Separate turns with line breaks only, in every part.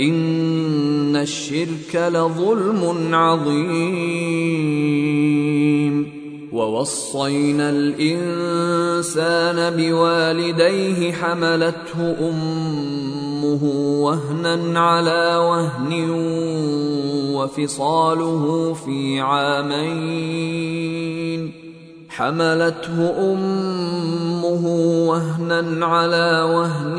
إن الشرك لظلم عظيم. ووصينا الإنسان بوالديه حملته أمه وهنا على وهن وفصاله في عامين. حملته أمه وهنا على وهن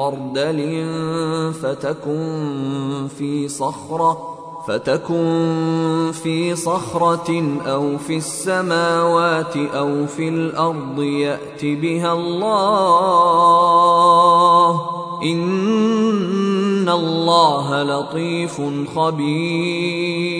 خردل فتكن في صخرة فتكن في صخرة أو في السماوات أو في الأرض يأت بها الله. إن الله لطيف خبير.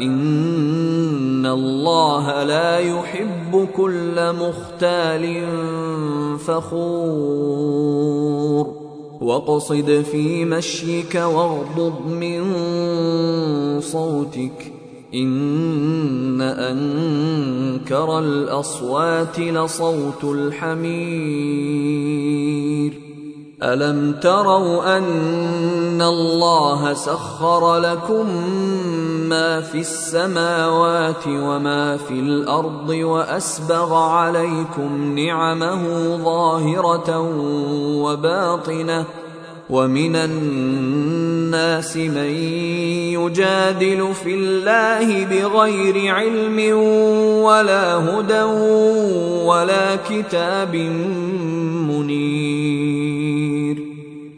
ان الله لا يحب كل مختال فخور واقصد في مشيك واغضض من صوتك ان انكر الاصوات لصوت الحمير الم تروا ان الله سخر لكم ما في السماوات وما في الأرض وأسبغ عليكم نعمه ظاهرة وباطنة ومن الناس من يجادل في الله بغير علم ولا هدى ولا كتاب منير.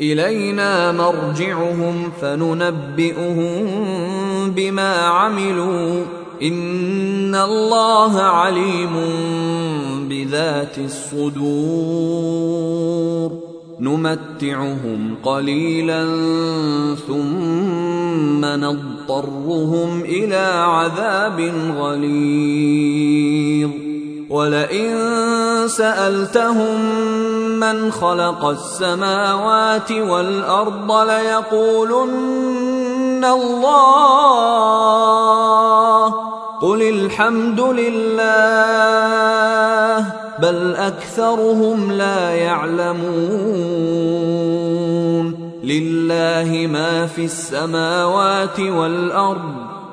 إلينا مرجعهم فننبئهم بما عملوا. إن الله عليم بذات الصدور. نمتعهم قليلا ثم نضطرهم إلى عذاب غليظ. ولئن سألتهم من خلق السماوات والأرض ليقولن الله. قل الحمد لله بل أكثرهم لا يعلمون. لله ما في السماوات والأرض.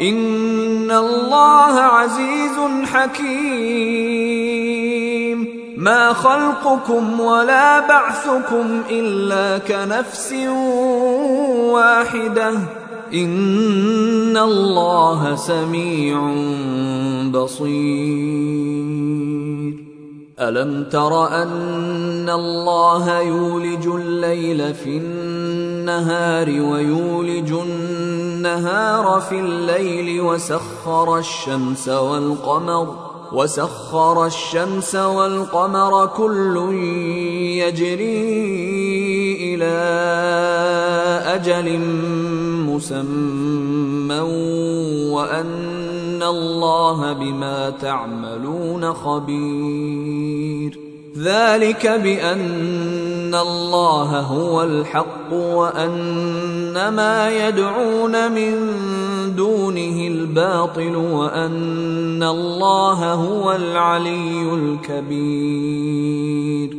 ان الله عزيز حكيم ما خلقكم ولا بعثكم الا كنفس واحدة ان الله سميع بصير الم تر ان الله يولج الليل في النهار ويولج النهار في الليل وسخر الشمس والقمر وسخر الشمس والقمر كل يجري إلى أجل مسمى وأن الله بما تعملون خبير. ذلك بأن الله هو الحق وأن ما يدعون من دونه الباطل وأن الله هو العلي الكبير.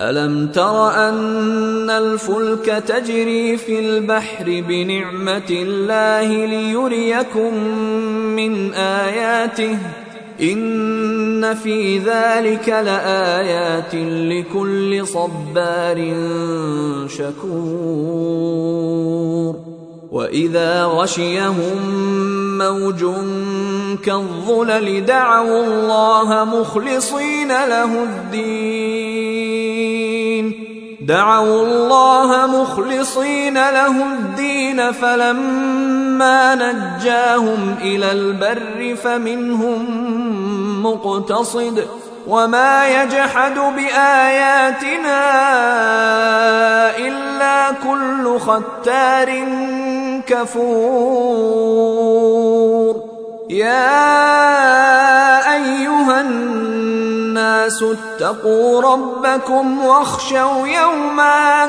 ألم تر أن الفلك تجري في البحر بنعمة الله ليريكم من آياته؟ ان في ذلك لايات لكل صبار شكور واذا غشيهم موج كالظلل دعوا الله مخلصين له الدين دعوا الله مخلصين له الدين فلما نجاهم إلى البر فمنهم مقتصد وما يجحد باياتنا الا كل ختار كفور يا ايها الناس اتقوا ربكم واخشوا يوما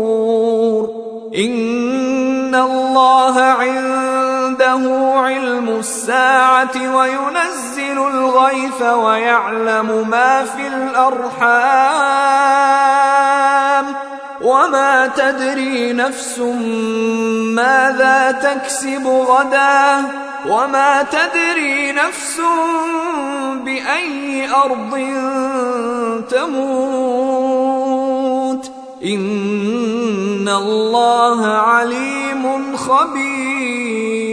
إن الله عنده علم الساعة وينزل الغيث ويعلم ما في الأرحام وما تدري نفس ماذا تكسب غدا وما تدري نفس بأي أرض تموت إن إِنَّ الله عليم خبير